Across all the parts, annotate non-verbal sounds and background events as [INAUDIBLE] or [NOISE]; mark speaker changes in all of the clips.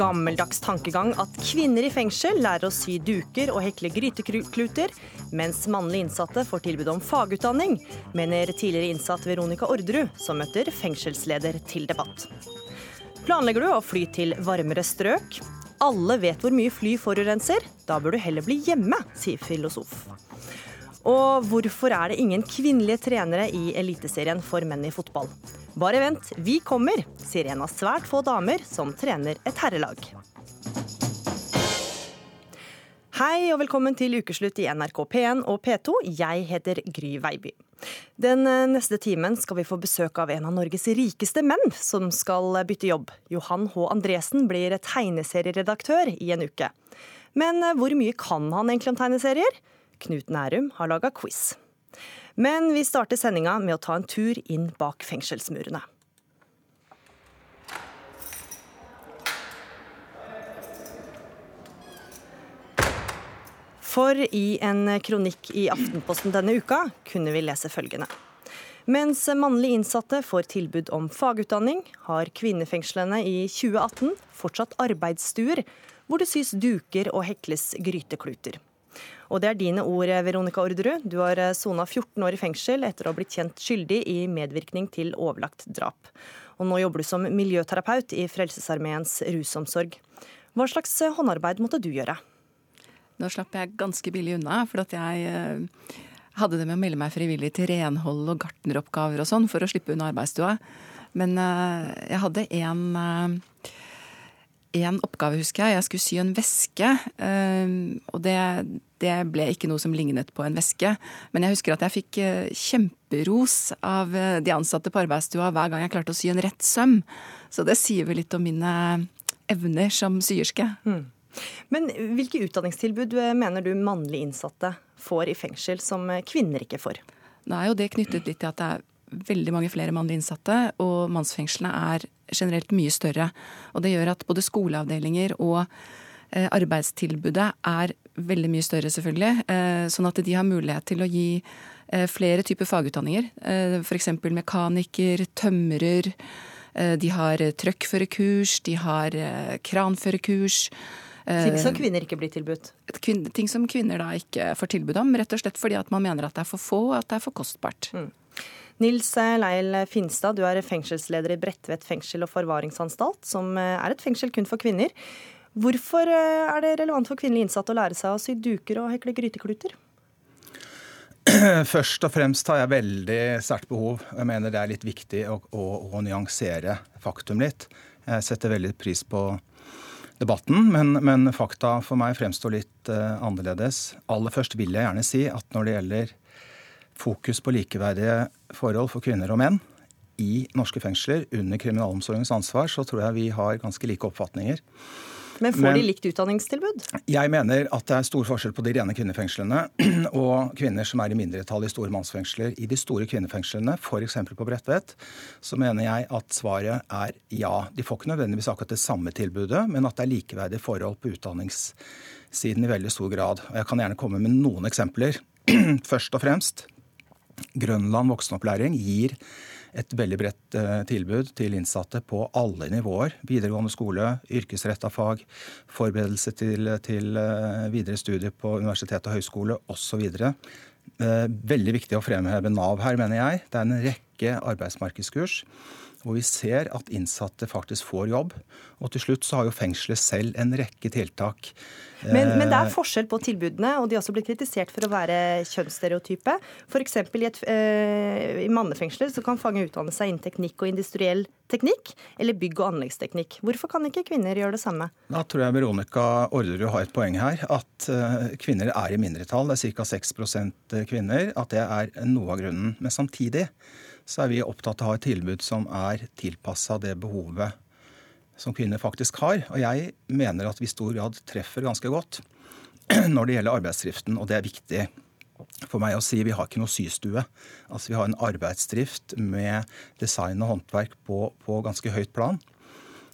Speaker 1: gammeldags tankegang at kvinner i fengsel lærer å sy duker og hekle grytekluter, mens mannlige innsatte får tilbud om fagutdanning, mener tidligere innsatt Veronica Orderud, som møter fengselsleder til debatt. Planlegger du å fly til varmere strøk? Alle vet hvor mye fly forurenser. Da bør du heller bli hjemme, sier filosof. Og hvorfor er det ingen kvinnelige trenere i Eliteserien for menn i fotball? Bare vent, vi kommer, sier en av svært få damer som trener et herrelag. Hei og velkommen til ukeslutt i NRK P1 og P2. Jeg heter Gry Veiby. Den eh, neste timen skal vi få besøk av en av Norges rikeste menn som skal bytte jobb. Johan H. Andresen blir tegneserieredaktør i en uke. Men eh, hvor mye kan han egentlig om tegneserier? Knut Nærum har laga quiz. Men vi starter sendinga med å ta en tur inn bak fengselsmurene. For i en kronikk i Aftenposten denne uka kunne vi lese følgende. Mens mannlige innsatte får tilbud om fagutdanning, har kvinnefengslene i 2018 fortsatt arbeidsstuer hvor det sys duker og hekles grytekluter. Og det er dine ord, Veronica Orderud. Du har eh, sona 14 år i fengsel etter å ha blitt kjent skyldig i medvirkning til overlagt drap. Og nå jobber du som miljøterapeut i Frelsesarmeens rusomsorg. Hva slags eh, håndarbeid måtte du gjøre?
Speaker 2: Nå slapp jeg ganske billig unna, for at jeg eh, hadde det med å melde meg frivillig til renhold og gartneroppgaver og sånn for å slippe unna arbeidsstua. Men jeg hadde en én oppgave, husker jeg. Jeg skulle sy en veske. Og det, det, ble ikke noe som lignet på en veske. Men jeg husker at jeg fikk eh, kjemperos av eh, de ansatte på arbeidsstua hver gang jeg klarte å sy en rett søm. Så det sier vel litt om mine evner som syerske. Mm.
Speaker 1: Men hvilke utdanningstilbud eh, mener du mannlige innsatte får i fengsel som kvinner ikke får?
Speaker 2: Nå er jo det knyttet litt til at det er veldig mange flere mannlige innsatte, og mannsfengslene er generelt mye større. Og det gjør at både skoleavdelinger og eh, arbeidstilbudet er veldig mye større, selvfølgelig. Eh, sånn at de har mulighet til å gi eh, flere typer fagutdanninger. F.eks. mekaniker, tømrer. De har trøkkførerkurs, de har kranførerkurs.
Speaker 1: Ting som kvinner ikke blir tilbudt?
Speaker 2: Ting som kvinner da ikke får tilbud om. Rett og slett fordi at man mener at det er for få og at det er for kostbart. Mm.
Speaker 1: Nils Leil Finstad, du er fengselsleder i Bredtvet fengsel og forvaringsanstalt, som eh, er et fengsel kun for kvinner. Hvorfor eh, er det relevant for kvinnelige innsatte å lære seg å sy duker og hekle grytekluter? [CLEARS THROAT]
Speaker 3: Først og fremst har jeg veldig sterkt behov. Jeg mener det er litt viktig å, å, å nyansere faktum litt. Jeg setter veldig pris på debatten, men, men fakta for meg fremstår litt uh, annerledes. Aller først vil jeg gjerne si at når det gjelder fokus på likeverdige forhold for kvinner og menn i norske fengsler under kriminalomsorgens ansvar, så tror jeg vi har ganske like oppfatninger.
Speaker 1: Men får Men, de likt utdanningstilbud?
Speaker 3: Jeg mener at det er stor forskjell på de rene kvinnefengslene [CLEARS THROAT] og kvinner som er i mindretall i store mannsfengsler. I de store kvinnefengslene, f.eks. på Bredtvet, så mener jeg at svaret er ja. De får ikke nødvendigvis akkurat det samme tilbudet, men at det er likeverdige forhold på utdanningssiden i veldig stor grad. Og Jeg kan gjerne komme med noen eksempler. [CLEARS THROAT] Først og fremst Grønland voksenopplæring gir et veldig bredt eh, tilbud til innsatte på alle nivåer. Videregående skole, yrkesretta fag, forberedelse til, til eh, videre studier på universitet og høyskole osv. Eh, veldig viktig å fremheve Nav her, mener jeg. Det er en rekke arbeidsmarkedskurs hvor vi ser at innsatte faktisk får jobb. Og til slutt så har jo fengselet selv en rekke tiltak.
Speaker 1: Men, men, det er eh, forskjell på tilbudene, og de har også blitt kritisert for å være kjønnsstereotype. F.eks. i, et, uh, i mannefengsler så kan fange utdanne seg innen teknikk og industriell teknikk, eller bygg- og anleggsteknikk. Hvorfor kan ikke kvinner gjøre det samme?
Speaker 3: Da tror jeg Veronica Orderud har et poeng her. At uh, kvinner er i mindretall. Det er ca. 6% kvinner. At det er noe av grunnen. Men samtidig så er vi opptatt av å ha et tilbud som er tilpassa det behovet som kvinner faktisk har. Og jeg mener at vi i stor grad treffer ganske godt [CLEARS THROAT] når det gjelder arbeidsdriften, og det er viktig for meg å si. Vi har ikke noe systue. Altså Vi har en arbeidsdrift med design og håndverk på, på ganske høyt plan.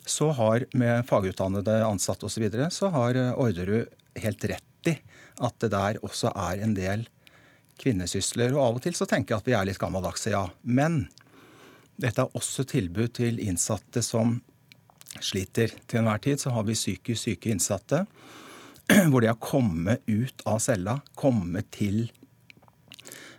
Speaker 3: Så har med fagutdannede ansatte osv. Så, videre, så har Orderud helt rett i at det der også er en del kvinnesysler. Og av og til så tenker jeg at vi er litt gammeldagse, ja. Men dette er også tilbud til innsatte som sliter. Til enhver tid så har vi psykisk syke innsatte [CLEARS THROAT] hvor det å komme ut av cella, komme til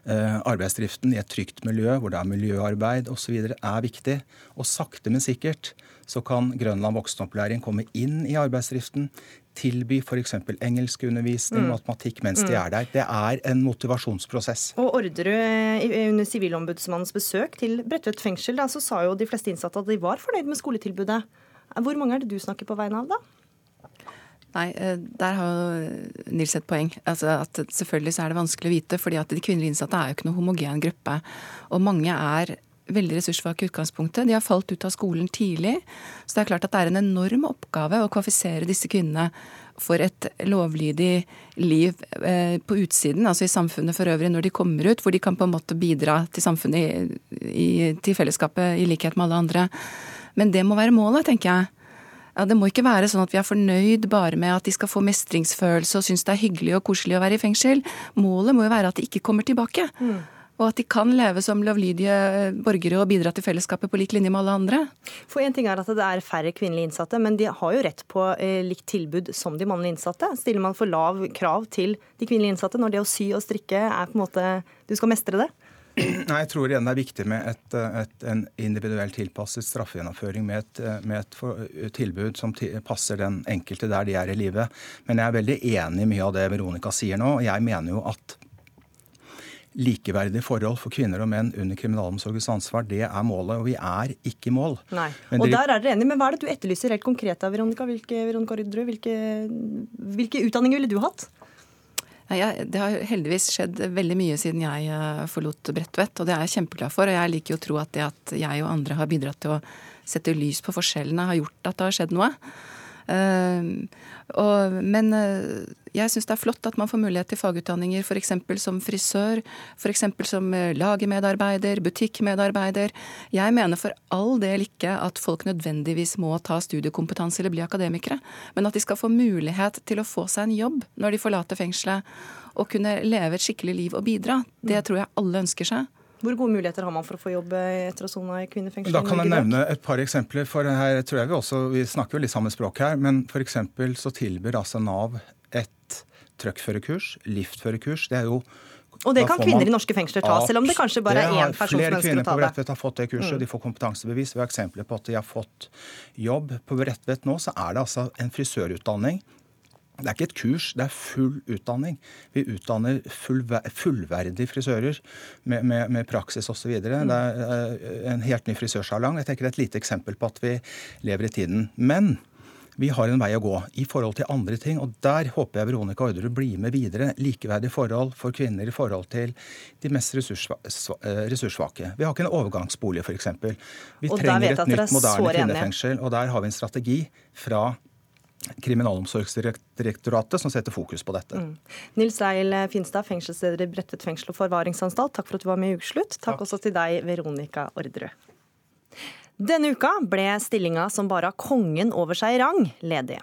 Speaker 3: eh, arbeidsdriften i et trygt miljø, hvor det er miljøarbeid osv., er viktig. Og sakte, men sikkert så kan Grønland voksenopplæring komme inn i arbeidsdriften. Tilby f.eks. engelskundervisning, mm. matematikk mens mm. de er der. Det er en motivasjonsprosess.
Speaker 1: Og Orderud, eh, under Sivilombudsmannens besøk til Bredtvet fengsel, da, så sa jo de fleste innsatte at de var fornøyd med skoletilbudet. Hvor mange er det du snakker på vegne av, da?
Speaker 2: Nei, eh, der har Nils et poeng. Altså at selvfølgelig så er det vanskelig å vite, fordi at de kvinnelige innsatte er jo ikke noen homogen gruppe. Og mange er veldig ressurssvake i utgangspunktet. De har falt ut av skolen tidlig. Så det er klart at det er en enorm oppgave å kvalifisere disse kvinnene for et lovlydig liv eh, på utsiden, altså i samfunnet for øvrig, når de kommer ut, hvor de kan på en måte bidra til samfunnet, i, til fellesskapet, i likhet med alle andre. Men det må være målet, tenker jeg. Ja, Det må ikke være sånn at vi er fornøyd bare med at de skal få mestringsfølelse og synes det er hyggelig og koselig å være i fengsel. Målet må jo være at de ikke kommer tilbake. Mm. Og at de kan leve som lovlydige borgere og bidra til fellesskapet på lik linje med alle andre.
Speaker 1: For en ting er at det er færre kvinnelige innsatte, men de har jo rett på eh, likt tilbud som de mannlige innsatte. Stiller man for lav krav til de kvinnelige innsatte når det å sy og strikke er på en måte Du skal mestre det? [CLEARS THROAT]
Speaker 3: Nei, Jeg tror igjen det er viktig med et, et, en individuelt tilpasset straffegjennomføring med et, med et for, tilbud som passer den enkelte der de er i livet. Men jeg er veldig enig i mye av det Veronica sier nå. og Jeg mener jo at likeverdige forhold for kvinner og menn under kriminalomsorgens ansvar, det er målet. Og vi er ikke i mål.
Speaker 1: Nei, og dere... der er dere enige. Men hva er det du etterlyser helt konkret da, Veronica? Hvilke, Veronica hvilke, hvilke utdanninger ville du hatt?
Speaker 2: Nei, Det har heldigvis skjedd veldig mye siden jeg eh, forlot Bredtvet, og det er jeg kjempeglad for. Og jeg liker jo å tro at det at jeg og andre har bidratt til å sette lys på forskjellene, har gjort at det har skjedd noe. Uh, og, men uh, jeg syns det er flott at man får mulighet til fagutdanninger f.eks. som frisør, f.eks. som uh, lagermedarbeider, butikkmedarbeider. Jeg mener for all del ikke at folk nødvendigvis må ta studiekompetanse eller bli akademikere, men at de skal få mulighet til å få seg en jobb når de forlater fengselet, og kunne leve et skikkelig liv og bidra. Det tror jeg alle ønsker seg.
Speaker 1: Hvor gode muligheter har man for å få jobb etter å sone i kvinnefengsel?
Speaker 3: Da kan jeg nevne et par eksempler. for her tror jeg Vi også, vi snakker jo litt samme språk her, men f.eks. så tilbyr altså Nav et truckførerkurs, liftførerkurs. Det er jo
Speaker 1: og det kan kvinner i norske fengsler ta, selv om det kanskje bare er én person som ønsker å ta det.
Speaker 3: Flere kvinner på Bredtvet har fått det kurset, mm. de får kompetansebevis. Vi har eksempler på at de har fått jobb. På Bredtvet nå så er det altså en frisørutdanning det er ikke et kurs, det er full utdanning. Vi utdanner fullver fullverdige frisører med, med, med praksis osv. Mm. Det er eh, en helt ny frisørsalong. Jeg tenker det er et lite eksempel på at vi lever i tiden. Men vi har en vei å gå i forhold til andre ting. Og der håper jeg Veronica Orderud blir med videre. Likeverdige forhold for kvinner i forhold til de mest eh, ressurssvake. Vi har ikke en overgangsbolig, f.eks. Vi trenger et nytt, moderne kvinnefengsel. Og der har vi en strategi fra Kriminalomsorgsdirektoratet som setter fokus på dette. Mm.
Speaker 1: Nils Eil Finstad, fengselsleder i Bredtvet fengsel og forvaringsanstalt, takk for at du var med i Ukeslutt. Takk, takk også til deg, Veronica Orderud. Denne uka ble stillinga som bare har kongen over seg i rang, ledig.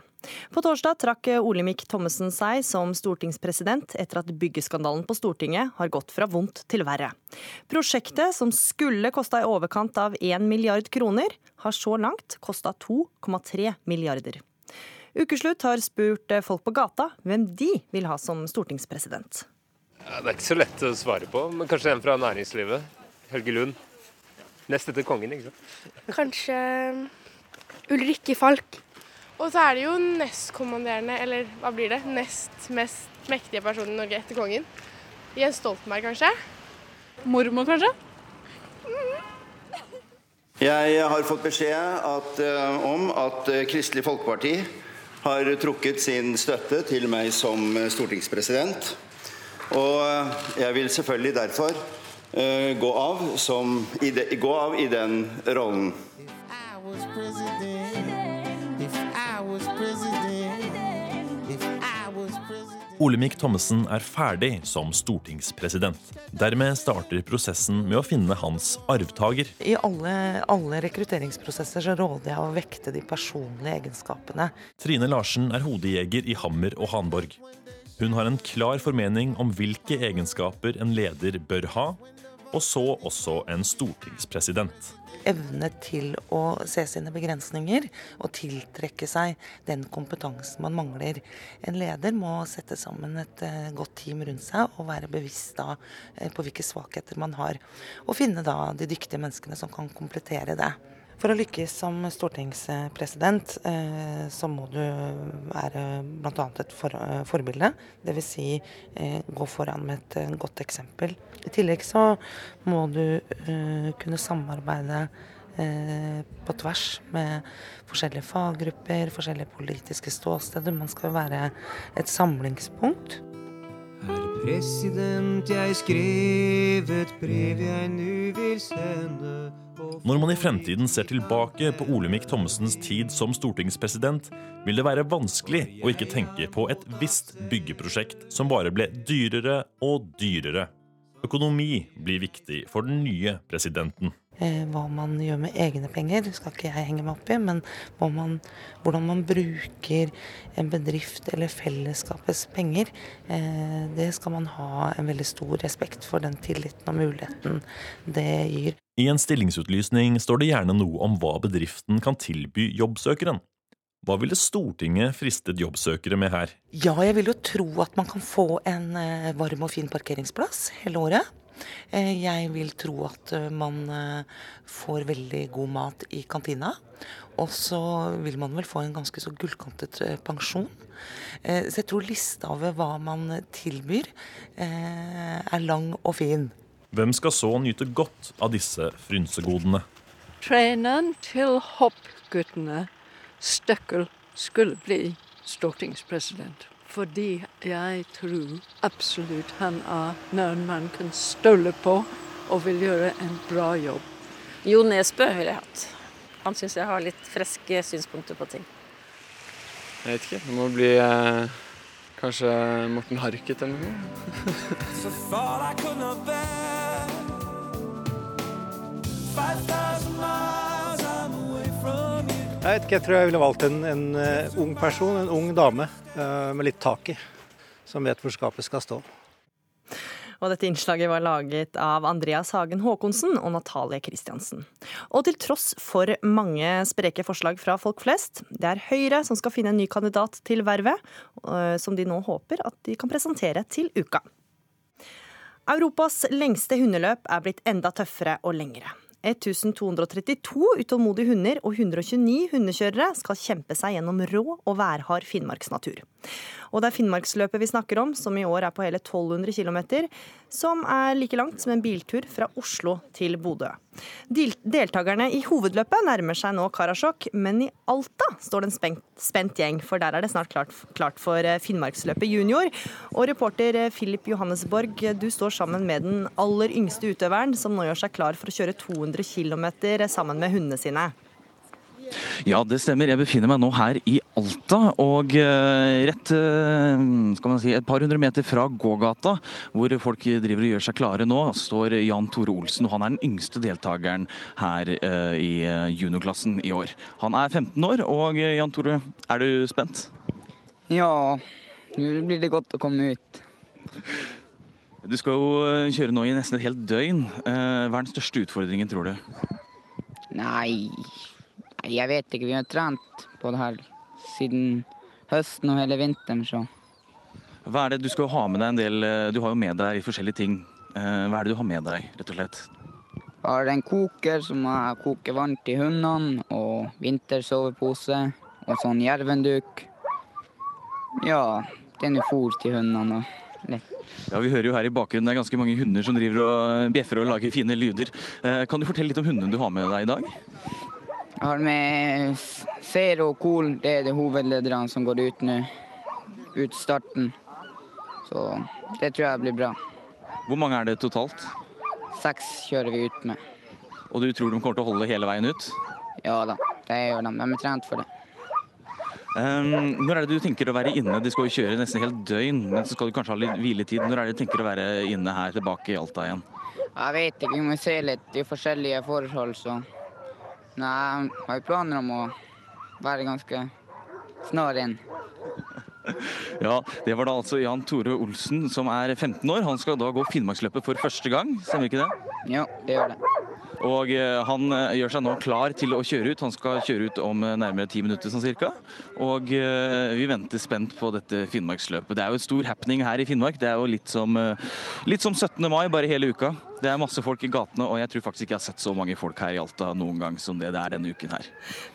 Speaker 1: På torsdag trakk Olemic Thommessen seg som stortingspresident etter at byggeskandalen på Stortinget har gått fra vondt til verre. Prosjektet, som skulle kosta i overkant av 1 milliard kroner, har så langt kosta 2,3 milliarder. Ukeslutt har spurt folk på gata hvem de vil ha som stortingspresident.
Speaker 4: Det er ikke så lett å svare på, men kanskje en fra næringslivet. Helge Lund. Nest etter kongen, ikke sant.
Speaker 5: Kanskje um, Ulrikke Falk. Og så er det jo nestkommanderende, eller hva blir det, nest mest mektige person i Norge etter kongen. Jens Stoltenberg, kanskje.
Speaker 6: Mormor, kanskje?
Speaker 7: Jeg har fått beskjed at, uh, om at uh, Kristelig Folkeparti har trukket sin støtte til meg som stortingspresident. Og jeg vil selvfølgelig derfor gå, av som, de, gå av i den rollen.
Speaker 8: Olemic Thommessen er ferdig som stortingspresident. Dermed starter prosessen med å finne hans arvtaker.
Speaker 9: I alle, alle rekrutteringsprosesser så råder jeg å vekte de personlige egenskapene.
Speaker 8: Trine Larsen er hodejeger i Hammer og Hanborg. Hun har en klar formening om hvilke egenskaper en leder bør ha, og så også en stortingspresident.
Speaker 9: Evne til å se sine begrensninger og tiltrekke seg den kompetansen man mangler. En leder må sette sammen et eh, godt team rundt seg og være bevisst da eh, på hvilke svakheter man har. Og finne da de dyktige menneskene som kan komplettere det. For å lykkes som stortingspresident, eh, så må du være bl.a. et for, eh, forbilde. Dvs. Si, eh, gå foran med et godt eksempel. I tillegg så må du kunne samarbeide på tvers med forskjellige faggrupper, forskjellige politiske ståsteder. Man skal være et samlingspunkt. Herr president, jeg
Speaker 8: skrev et brev jeg nu vil sende når man i fremtiden ser tilbake på Olemic Thommessens tid som stortingspresident, vil det være vanskelig å ikke tenke på et visst byggeprosjekt som bare ble dyrere og dyrere. Økonomi blir viktig for den nye presidenten.
Speaker 9: Eh, hva man gjør med egne penger, skal ikke jeg henge meg opp i. Men man, hvordan man bruker en bedrift eller fellesskapets penger, eh, det skal man ha en veldig stor respekt for den tilliten og muligheten det gir.
Speaker 8: I en stillingsutlysning står det gjerne noe om hva bedriften kan tilby jobbsøkeren. Hva ville Stortinget fristet jobbsøkere med her?
Speaker 9: Ja, jeg vil jo tro at man kan få en eh, varm og fin parkeringsplass hele året. Eh, jeg vil tro at eh, man får veldig god mat i kantina. Og så vil man vel få en ganske så gullkantet pensjon. Så jeg tror lista over hva man tilbyr, er lang og fin.
Speaker 8: Hvem skal så nyte godt av disse frynsegodene?
Speaker 10: Treneren til hoppguttene, Støkkel, skulle bli stortingspresident. Fordi jeg tror absolutt han er noen man kan stole på og vil gjøre en bra jobb.
Speaker 11: Jo Nesbø ville jeg hatt. Han syns jeg har litt friske synspunkter på ting.
Speaker 12: Jeg vet ikke. Det må bli eh, kanskje Morten Harket eller noe. [LAUGHS]
Speaker 13: Jeg vet ikke, jeg tror jeg ville valgt en, en uh, ung person, en ung dame uh, med litt tak i. Som vet hvor skapet skal stå.
Speaker 1: Og dette innslaget var laget av Andreas Hagen Haakonsen og Natalie Kristiansen. Og til tross for mange spreke forslag fra folk flest, det er Høyre som skal finne en ny kandidat til vervet, uh, som de nå håper at de kan presentere til uka. Europas lengste hundeløp er blitt enda tøffere og lengre. 1232 utålmodige hunder og 129 hundekjørere skal kjempe seg gjennom rå og værhard finnmarksnatur. Og det er Finnmarksløpet vi snakker om, som i år er på hele 1200 km, som er like langt som en biltur fra Oslo til Bodø. Deltakerne i hovedløpet nærmer seg nå Karasjok, men i Alta står det en spent, spent gjeng, for der er det snart klart, klart for eh, Finnmarksløpet junior. Og reporter Filip Philip Johannesborg, du står sammen med den aller yngste utøveren, som nå gjør seg klar for å kjøre 200 km sammen med hundene sine.
Speaker 14: Ja, det stemmer. Jeg befinner meg nå her i Alta. Og eh, rett eh, skal man si, et par hundre meter fra gågata, hvor folk driver og gjør seg klare nå, står Jan Tore Olsen. og Han er den yngste deltakeren her eh, i juniorklassen i år. Han er 15 år. Og Jan Tore, er du spent?
Speaker 15: Ja, nå blir det godt å komme ut.
Speaker 14: Du skal jo kjøre nå i nesten et helt døgn. Hva er den største utfordringen, tror du?
Speaker 15: Nei, jeg vet ikke. Vi har trent på det her siden høsten og hele vinteren, så
Speaker 14: Hva er det du skal ha med deg en del eh, Du har jo med deg forskjellige ting. Eh, hva er det du har med deg, rett og slett?
Speaker 15: Jeg har en koker som jeg koker vann til hundene, og vintersovepose og sånn jervenduk. Ja, det er noe fôr til hundene.
Speaker 14: Ja, Vi hører jo her i bakgrunnen det er ganske mange hunder som driver og bjeffer og lager fine lyder. Eh, kan du fortelle litt om hundene du har med deg i dag?
Speaker 15: Har med Zero og Cool. Det er de hovedlederne som går ut nå. Ut starten. Så det tror jeg blir bra.
Speaker 14: Hvor mange er det totalt?
Speaker 15: Seks kjører vi ut med.
Speaker 14: Og du tror de kommer til å holde hele veien ut?
Speaker 15: Ja da, det gjør de. De er trent for det.
Speaker 14: Um, når er det du tenker å være inne? De skal jo kjøre nesten helt døgn, men så skal du kanskje ha litt hviletid. Når er det du tenker å være inne her tilbake i Alta igjen?
Speaker 15: Jeg vet ikke, vi må se litt. i forskjellige forhold, så Nei, jeg har jo planer om å være ganske snar inn. [LAUGHS]
Speaker 14: Ja, Det var da altså Jan Tore Olsen som er 15 år. Han skal da gå Finnmarksløpet for første gang, stemmer ikke det?
Speaker 15: Ja, det gjør det.
Speaker 14: Og eh, han eh, gjør seg nå klar til å kjøre ut. Han skal kjøre ut om eh, nærmere ti minutter sånn cirka. Og vi venter spent på dette Finnmarksløpet. Det er jo et stor happening her i Finnmark. Det er jo litt som, litt som 17. mai, bare hele uka. Det er masse folk i gatene, og jeg tror faktisk ikke jeg har sett så mange folk her i Alta noen gang som det det er denne uken her.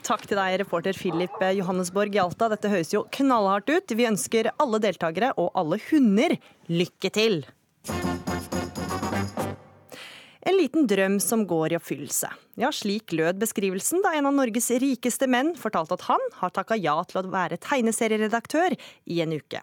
Speaker 1: Takk til deg, reporter Philip Johannesborg i Alta. Dette høres jo knallhardt ut. Vi ønsker alle deltakere og alle hunder lykke til. En liten drøm som går i oppfyllelse. Ja, slik lød beskrivelsen da en av Norges rikeste menn fortalte at han har takka ja til å være tegneserieredaktør i en uke.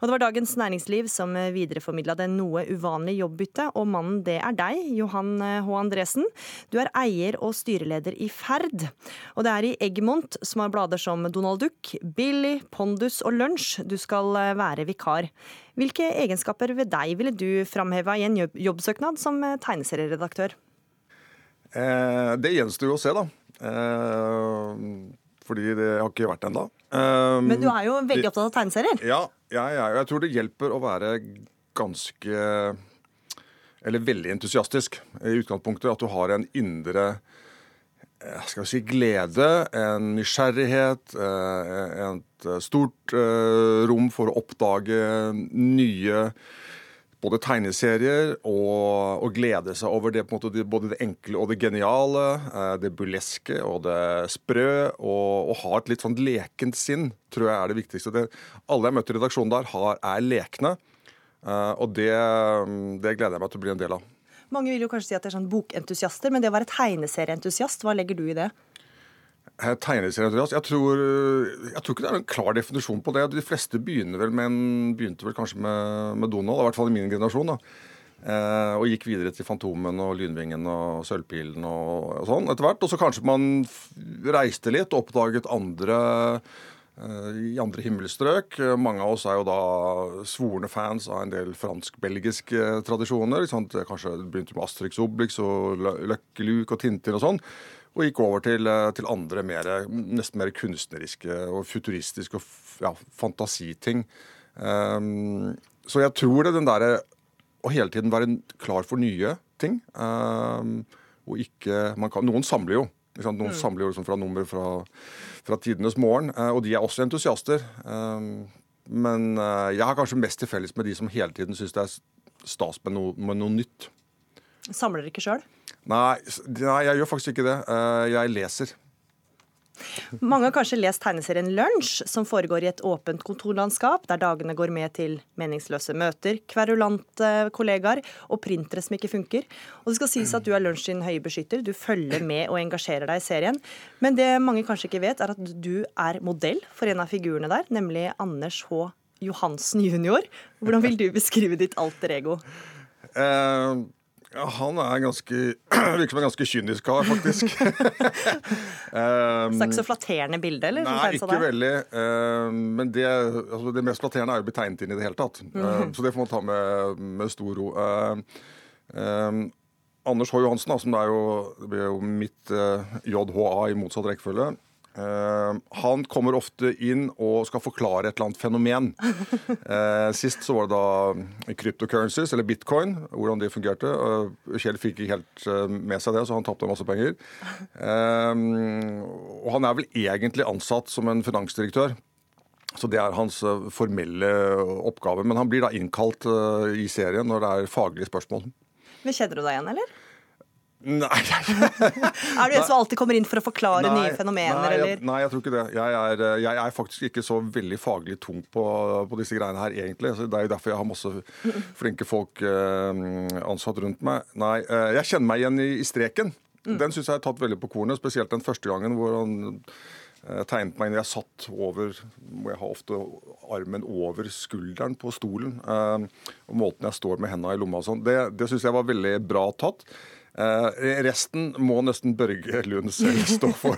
Speaker 1: Og det var Dagens Næringsliv som videreformidla det noe uvanlige jobbbyttet, og mannen det er deg, Johan H. Andresen. Du er eier og styreleder i Ferd. Og det er i Egmont, som har blader som Donald Duck, Billy, Pondus og Lunsj, du skal være vikar. Hvilke egenskaper ved deg ville du framheva i en jobbsøknad som tegneserieredaktør?
Speaker 16: Eh, det gjenstår jo å se, da. Eh, fordi det har ikke vært ennå. Eh,
Speaker 1: Men du er jo veldig opptatt av tegneserier?
Speaker 16: Ja, jeg, ja, jeg tror det hjelper å være ganske Eller veldig entusiastisk i utgangspunktet. At du har en indre eh, skal vi si, glede, en nysgjerrighet, eh, et stort eh, rom for å oppdage nye både tegneserier og, og glede seg over det, måte, både det enkle og det geniale, eh, det burleske og det sprø, og, og ha et litt sånn lekent sinn, tror jeg er det viktigste. Det, alle jeg møtte i redaksjonen der, har, er lekne, eh, og det, det gleder jeg meg til å bli en del av.
Speaker 1: Mange vil jo kanskje si at det er sånn bokentusiaster, men det å være tegneserieentusiast, hva legger du i det?
Speaker 16: Eh, Tegneserieentusiast? Jeg, jeg tror ikke det er en klar definisjon på det. De fleste begynner vel med en, begynte vel kanskje med, med Donald, i hvert fall i min generasjon. da. Eh, og gikk videre til Fantomen og Lynvingen og Sølvpilen og, og sånn etter hvert. Og så kanskje man reiste litt og oppdaget andre eh, i andre himmelstrøk. Eh, Mange av oss er jo da svorne fans av en del fransk-belgiske tradisjoner. ikke sant? Kanskje begynte med Asterix Obelix og Løkkeluk og Tintin og sånn. Og gikk over til, eh, til andre mer, nesten mer kunstneriske og futuristiske og ja, fantasiting. Um, så jeg tror det den derre å hele tiden være klar for nye ting. Um, og ikke man kan, Noen samler jo. Noen
Speaker 17: Mm.
Speaker 16: samler jo liksom fra nummer fra, fra tidenes morgen, uh, og de er også entusiaster. Um, men uh, jeg har kanskje mest til felles med de som hele tiden syns det er stas med noe, med noe nytt.
Speaker 1: Samler dere ikke sjøl?
Speaker 16: Nei, nei, jeg gjør faktisk ikke det. Eh, Jeg leser.
Speaker 1: Mange har kanskje lest tegneserien Lunsj, som foregår i et åpent kontorlandskap, der dagene går med til meningsløse møter, kverulante kollegaer og printere som ikke funker. Og det skal sies at du er Lunsj sin høye beskytter, du følger med og engasjerer deg i serien. Men det mange kanskje ikke vet, er at du er modell for en av figurene der, nemlig Anders H. Johansen jr. Hvordan vil du beskrive ditt alter ego?
Speaker 16: Eh, ja, han er ganske [CLEARS THROAT] Virker som en ganske kynisk kar, faktisk. um,
Speaker 1: er ikke så flatterende bilde, eller?
Speaker 16: Nei, ikke
Speaker 1: deg?
Speaker 16: veldig. Um, men det, altså, det mest flatterende er jo å bli tegnet inn i det hele tatt. Eh,
Speaker 1: Mhm.
Speaker 16: så det får man ta med, med stor ro. Eh, eh, Anders H. Johansen, da, som det er jo, det blir jo mitt uh, JHA i motsatt rekkefølge. Eh, han kommer ofte inn og skal forklare et eller annet fenomen. [LAUGHS] Eh, sist så var det da cryptocurrencies, eller bitcoin, hvordan de fungerte. Eh, Kjell fikk ikke helt med seg det, så han tapte masse penger. Og han er vel egentlig ansatt som en finansdirektør. Så det er hans formelle oppgave. Men han blir da innkalt i serien når det er faglige spørsmål.
Speaker 1: Men Kjenner du deg igjen, eller?
Speaker 16: Nei, [LAUGHS]
Speaker 1: Er du en som alltid kommer inn for å forklare nye fenomener,
Speaker 16: nei,
Speaker 1: eller?
Speaker 16: jeg, nei, jeg tror ikke det. Jeg er, eh, jeg er faktisk ikke så veldig faglig tung på, på disse greiene her, egentlig. Så det er jo derfor jeg har masse [LAUGHS] flinke folk eh, ansatt rundt meg. Nei, eh, jeg kjenner meg igjen i, i streken.
Speaker 1: Mm.
Speaker 16: Den syns jeg er tatt veldig på kornet, spesielt den første gangen hvor han eh, tegnet meg inn. Jeg satt over hvor Jeg har ofte armen over skulderen på stolen. eh, og måten jeg står med hendene i lomma og sånn. Det, det syns jeg var veldig bra tatt. Eh, resten må nesten Børge Lund selv [LAUGHS] stå for.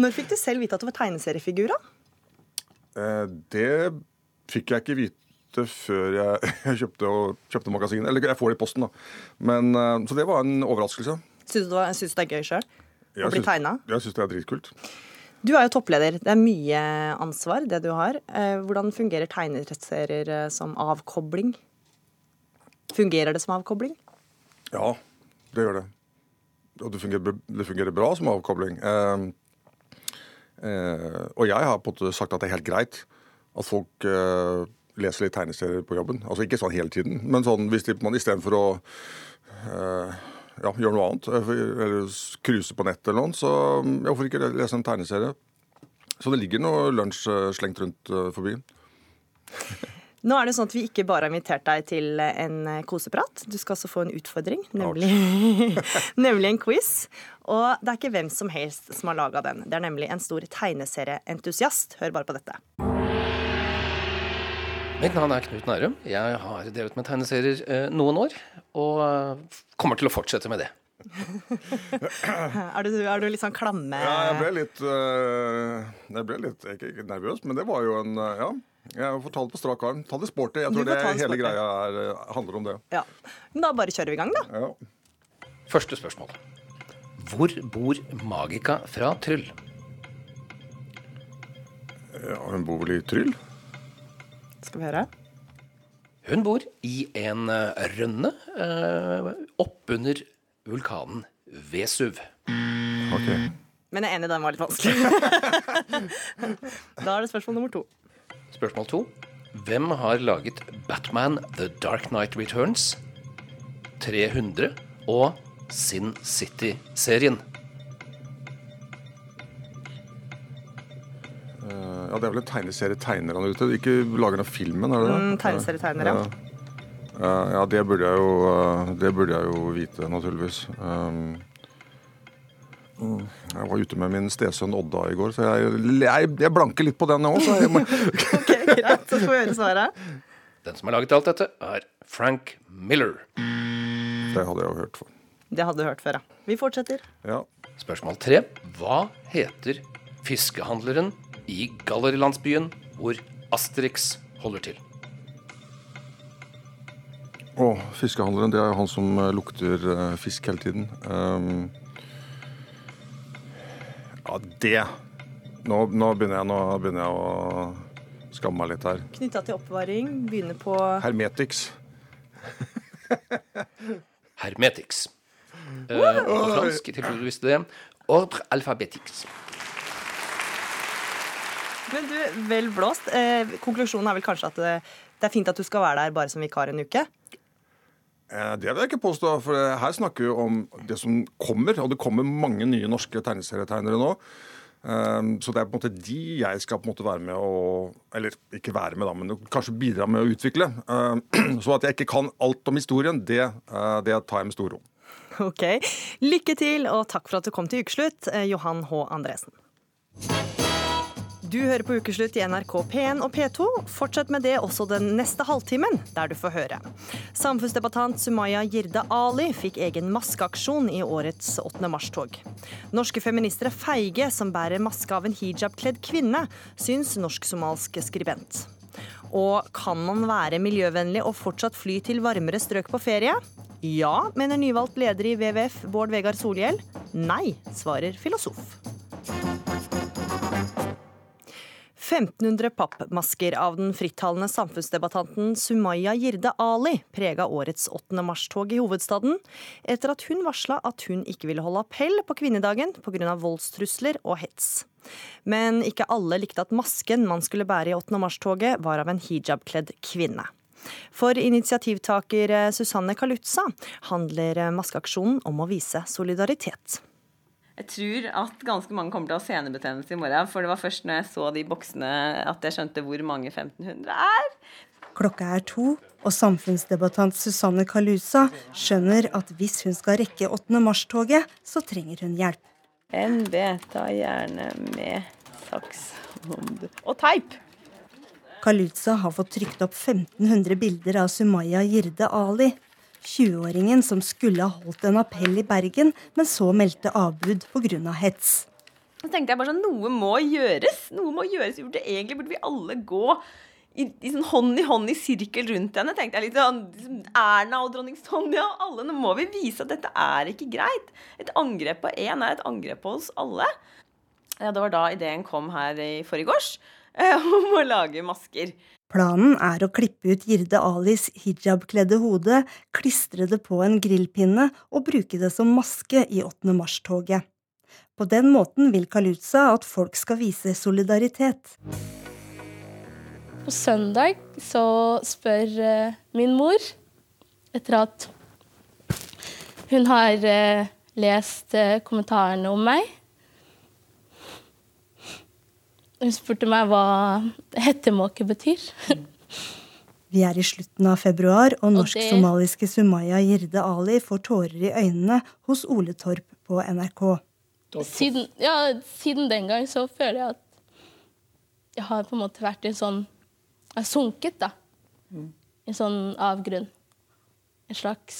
Speaker 1: Når fikk du selv vite at du var tegneseriefigur, da?
Speaker 16: Eh, det fikk jeg ikke vite før jeg [LAUGHS] kjøpte, kjøpte magasinet. Eller jeg får det i posten, da. Men, eh, så det var en overraskelse.
Speaker 1: Syns du, det det er gøy sjøl? Å bli tegna?
Speaker 16: Jeg syns det er dritkult.
Speaker 1: Du er jo toppleder. Det er mye ansvar, det du har. Eh, hvordan fungerer tegneserier som avkobling? Fungerer det som avkobling?
Speaker 16: Ja, det gjør det. Og det fungerer, det fungerer bra som avkobling. Eh, eh, og jeg har på en måte sagt at det er helt greit at folk eh, leser litt tegneserier på jobben. Altså ikke sånn hele tiden, men sånn hvis man istedenfor å eh, ja, gjøre noe annet, eh, eller cruise på nettet eller noe, så ja, hvorfor ikke lese en tegneserie? Så det ligger noe lunsj eh, slengt rundt forbi. [LAUGHS]
Speaker 1: Nå er det sånn at Vi ikke bare har invitert deg til en koseprat. Du skal også få en utfordring, nemlig, [LAUGHS] nemlig en quiz. Og det er ikke hvem som helst som har laga den. Det er nemlig en stor tegneserieentusiast. Hør bare på dette.
Speaker 17: Mitt navn er Knut Nærum. Jeg har drevet med tegneserier eh, noen år, og eh, kommer til å fortsette med det. [LAUGHS]
Speaker 1: er, du, er, du, litt sånn klamme
Speaker 16: Ja, jeg ble litt uh, Jeg ble litt ikke, ikke nervøs, men det var jo en uh, Ja. Jeg får ta det på strak arm. Ta det sporty. Jeg tror det hele greia er, handler om det.
Speaker 1: Ja. Men da bare kjører vi i gang, da.
Speaker 16: Ja.
Speaker 17: Første spørsmål. Hvor bor Magika fra Tryll?
Speaker 16: Ja, hun bor vel i Tryll?
Speaker 1: Skal vi høre?
Speaker 17: Hun bor i en eh, rønne oppunder vulkanen Vesuv.
Speaker 16: Okay.
Speaker 1: Men jeg er enig, den var litt vanskelig. [LAUGHS] da er det spørsmål nummer to.
Speaker 17: Spørsmål to. Hvem har laget Batman The Dark Night Returns, 300 og Sin City-serien?
Speaker 16: Ja, Det er vel en tegneserietegner han er ute? Ikke lager noen filmen, er det det?
Speaker 1: Mm, tegneserietegner, ja.
Speaker 16: Ja. Ja, det burde jeg jo, eh, det burde jeg jo vite, naturligvis. Um, mm, jeg var ute med min stesønn Odda i går, så jeg, jeg, jeg blanker litt på den òg.
Speaker 1: Må... [LAUGHS] ok, greit. Så får vi høre svaret.
Speaker 17: Den som har laget alt dette, er Frank Miller.
Speaker 16: Det hadde jeg jo hørt for.
Speaker 1: Det hadde du hørt før, ja. Vi fortsetter.
Speaker 16: Ja.
Speaker 17: Spørsmål tre. Hva heter fiskehandleren i Gallerilandsbyen, hvor Asterix holder til.
Speaker 16: Å, fiskehandleren. Det er jo han som eh, lukter uh, fisk hele tiden. Um, ja, det nå, nå, begynner jeg, nå, begynner jeg, å skamme meg litt her.
Speaker 1: Knytta til oppvaring. Begynner på
Speaker 16: Hermetix. [LAUGHS]
Speaker 17: Hermetix. Uh, på fransk, til du visste det. Ordre alfabetics
Speaker 1: Men du, vel blåst. Eh, konklusjonen er vel kanskje at det, det, er fint at du skal være der bare som vikar en uke?
Speaker 16: Eh, det vil jeg ikke påstå, for her snakker vi om det som kommer. Og det kommer mange nye norske tegneserietegnere nå. Um, så det er på en måte de jeg skal på en måte være med å Eller ikke være med, da, men kanskje bidra med å utvikle. Um, [CLEARS THROAT] så at jeg ikke kan alt om historien, det, det tar jeg med stor ro.
Speaker 1: Ok. Lykke til, og takk for at du kom til ukeslutt, Johan H. Andresen. Du hører på Ukeslutt i NRK P1 og P2. Fortsett med det også den neste halvtimen, der du får høre. Samfunnsdebattant Sumaya Jirde Ali fikk egen maskeaksjon i årets 8. mars-tog. Norske feminister er feige som bærer maske av en hijabkledd kvinne, syns norsk-somalsk skribent. Og kan man være miljøvennlig og fortsatt fly til varmere strøk på ferie? Ja, mener nyvalgt leder i WWF Bård Vegar Solhjell. Nei, svarer filosof. 1500 pappmasker av den frittalende samfunnsdebattanten Sumaya Jirde Ali prega årets 8. mars-tog i hovedstaden, etter at hun varsla at hun ikke ville holde appell på kvinnedagen pga. voldstrusler og hets. Men ikke alle likte at masken man skulle bære i 8. mars-toget, var av en hijabkledd kvinne. For initiativtaker Susanne Kalutza handler maskeaksjonen om å vise solidaritet.
Speaker 18: Jeg tror at ganske mange kommer til å ha senebetennelse i morgen. For det var først når jeg så de boksene at jeg skjønte hvor mange 1500 er.
Speaker 19: Klokka er to, og samfunnsdebattant Susanne Kalusa skjønner at hvis hun skal rekke 8. mars-toget, så trenger hun hjelp.
Speaker 18: NB, ta gjerne med saks og teip.
Speaker 19: Kaluza har fått trykt opp 1500 bilder av Sumaya Jirde Ali, 20-åringen som skulle ha holdt en appell i Bergen, men så meldte avbud pga. hets.
Speaker 18: Så tenkte jeg bare sånn, Noe må gjøres. Noe må gjøres. Egentlig burde vi alle gå i, i sånn hånd i hånd i sirkel rundt henne. tenkte jeg litt sånn, liksom Erna og dronning Sonja og alle. Nå må vi vise at dette er ikke greit. Et angrep på én er et angrep på oss alle. Ja, Det var da ideen kom her i forgårs eh, [LAUGHS] om å lage masker.
Speaker 19: Planen er å klippe ut Jirde Alis hijabkledde hode, klistre det på en grillpinne og bruke det som maske i 8. mars-toget. På den måten vil Kaluza at folk skal vise solidaritet.
Speaker 20: På søndag så spør eh, min mor, etter at hun har eh, lest eh, kommentarene om meg Hun spurte meg hva hettemåke betyr.
Speaker 19: Vi er i slutten av februar, og norsk-somaliske Sumaya Jirde Ali får tårer i øynene hos Ole Torp på NRK.
Speaker 20: Siden, ja, siden den gang så føler jeg at jeg har på en måte vært i en sånn Jeg har sunket, da. I en sånn avgrunn. En slags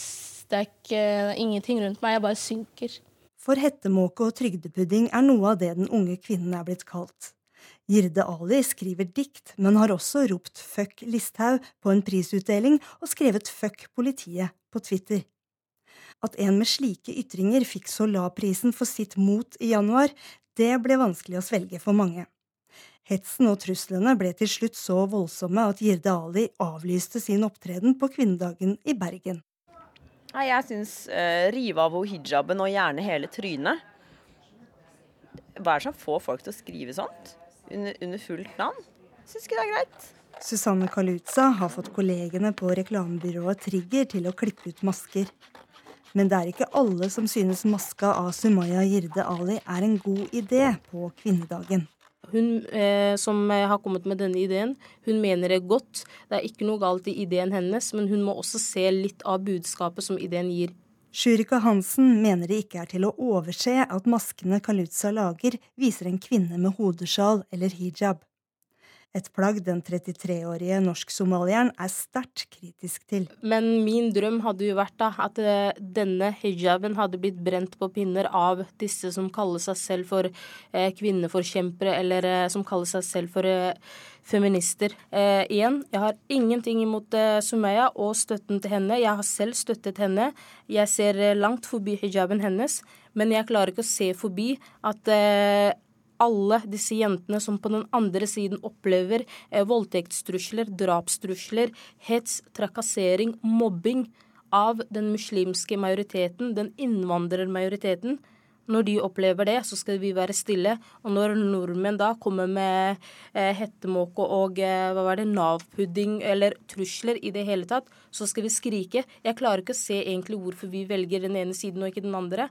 Speaker 20: Det er ikke ingenting rundt meg, jeg bare synker.
Speaker 19: For hettemåke og trygdepudding er noe av det den unge kvinnen er blitt kalt. Jirde Ali skriver dikt, men har også ropt 'fuck Listhaug' på en prisutdeling og skrevet 'fuck politiet' på Twitter. At en med slike ytringer fikk Solar-prisen for sitt mot i januar, det ble vanskelig å svelge for mange. Hetsen og truslene ble til slutt så voldsomme at Jirde Ali avlyste sin opptreden på kvinnedagen i Bergen.
Speaker 18: Nei, jeg syns uh, rive av henne hijaben og gjerne hele trynet. Hva er det som får folk til å skrive sånt? Under, under fullt navn? Syns ikke det er greit.
Speaker 19: Susanne Kaluza har fått kollegene på reklamebyrået Trigger til å klippe ut masker. Men det er ikke alle som synes maska av Sumaya Jirde Ali er en god idé på kvinnedagen.
Speaker 20: Hun eh, som har kommet med denne ideen, hun mener det godt. Det er ikke noe galt i ideen hennes, men hun må også se litt av budskapet som ideen gir.
Speaker 19: Shurika Hansen mener det ikke er til å overse at maskene Kaluza lager, viser en kvinne med hodesjal eller hijab. Et plagg den 33-årige norsk-somalieren er sterkt kritisk til.
Speaker 20: Men min drøm hadde jo vært da at eh, denne hijaben hadde blitt brent på pinner av disse som kaller seg selv for eh, kvinneforkjempere, eller eh, som kaller seg selv for eh, feminister. Eh, igjen, jeg har ingenting imot eh, Sumaya og støtten til henne. Jeg har selv støttet henne. Jeg ser langt forbi hijaben hennes, men jeg klarer ikke å se forbi at alle disse jentene som på den andre siden opplever eh, voldtektstrusler, drapstrusler, hets, trakassering, mobbing av den muslimske majoriteten, den innvandrermajoriteten. Når de opplever det, så skal vi være stille. Og når nordmenn da kommer med eh, hettemåke og eh, hva var det, Nav-pudding eller trusler i det hele tatt, så skal vi skrike. Jeg klarer ikke å se egentlig hvorfor vi velger den ene siden og ikke den andre.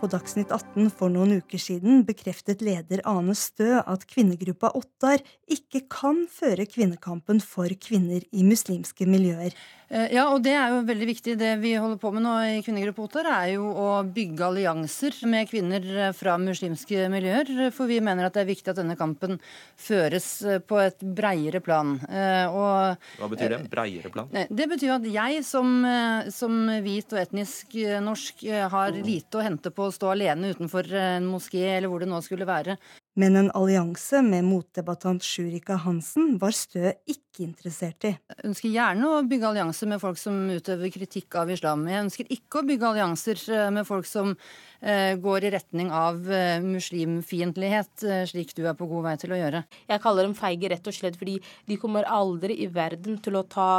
Speaker 19: På Dagsnytt 18 for noen uker siden bekreftet leder Ane Stø at kvinnegruppa Ottar ikke kan føre kvinnekampen for kvinner i muslimske miljøer.
Speaker 21: Eh, ja, og det er jo veldig viktig. Det vi holder på med nå i Kvinnegruppa Ottar, er jo å bygge allianser med kvinner eh, fra muslimske miljøer. For vi mener at det er viktig at denne kampen føres eh, på et breiere plan.
Speaker 8: Og, Hva betyr det? Breiere plan?
Speaker 21: Det betyr at jeg som, som hvit og etnisk norsk har lite å hente på stå alene utenfor en moské eller hvor det nå skulle være.
Speaker 19: Men en allianse med motdebattant Sjurika Hansen var Stø ikke interessert i.
Speaker 21: Jeg ønsker gjerne å bygge allianser med folk som utøver kritikk av islam. Jeg ønsker ikke å bygge allianser eh, med folk som eh, går i retning av eh, muslimfiendtlighet, slik du er på god vei til å gjøre.
Speaker 20: Jeg kaller dem feige rett og slett fordi de kommer aldri i verden til å ta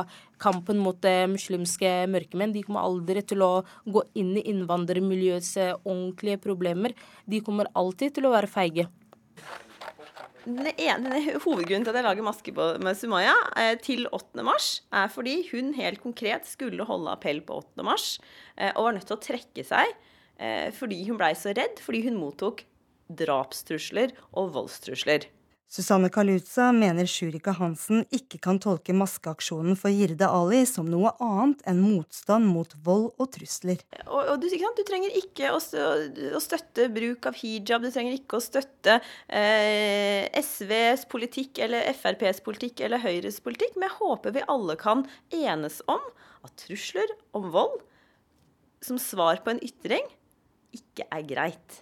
Speaker 20: kampen mot muslimske mørkemenn. De kommer aldri til å gå inn i innvandrermiljøets ordentlige problemer. De kommer alltid til å være feige.
Speaker 18: Den ene hovedgrunnen til at jeg lager maske på, med Sumaya eh, til 8. mars, er fordi hun helt konkret skulle holde appell på 8. mars, eh, og var nødt til å trekke seg eh, fordi hun blei så redd fordi hun mottok drapstrusler og voldstrusler.
Speaker 19: Susanne Kaluza mener Shurika Hansen ikke kan tolke maskeaksjonen for Jirde Ali som noe annet enn motstand mot vold og trusler.
Speaker 18: Og, og du, du, trenger ikke å, støtte bruk av hijab, du trenger ikke å støtte eh, SVs politikk eller FrPs politikk eller Høyres politikk, men jeg håper vi alle kan enes om at trusler om vold som svar på en ytring ikke er greit.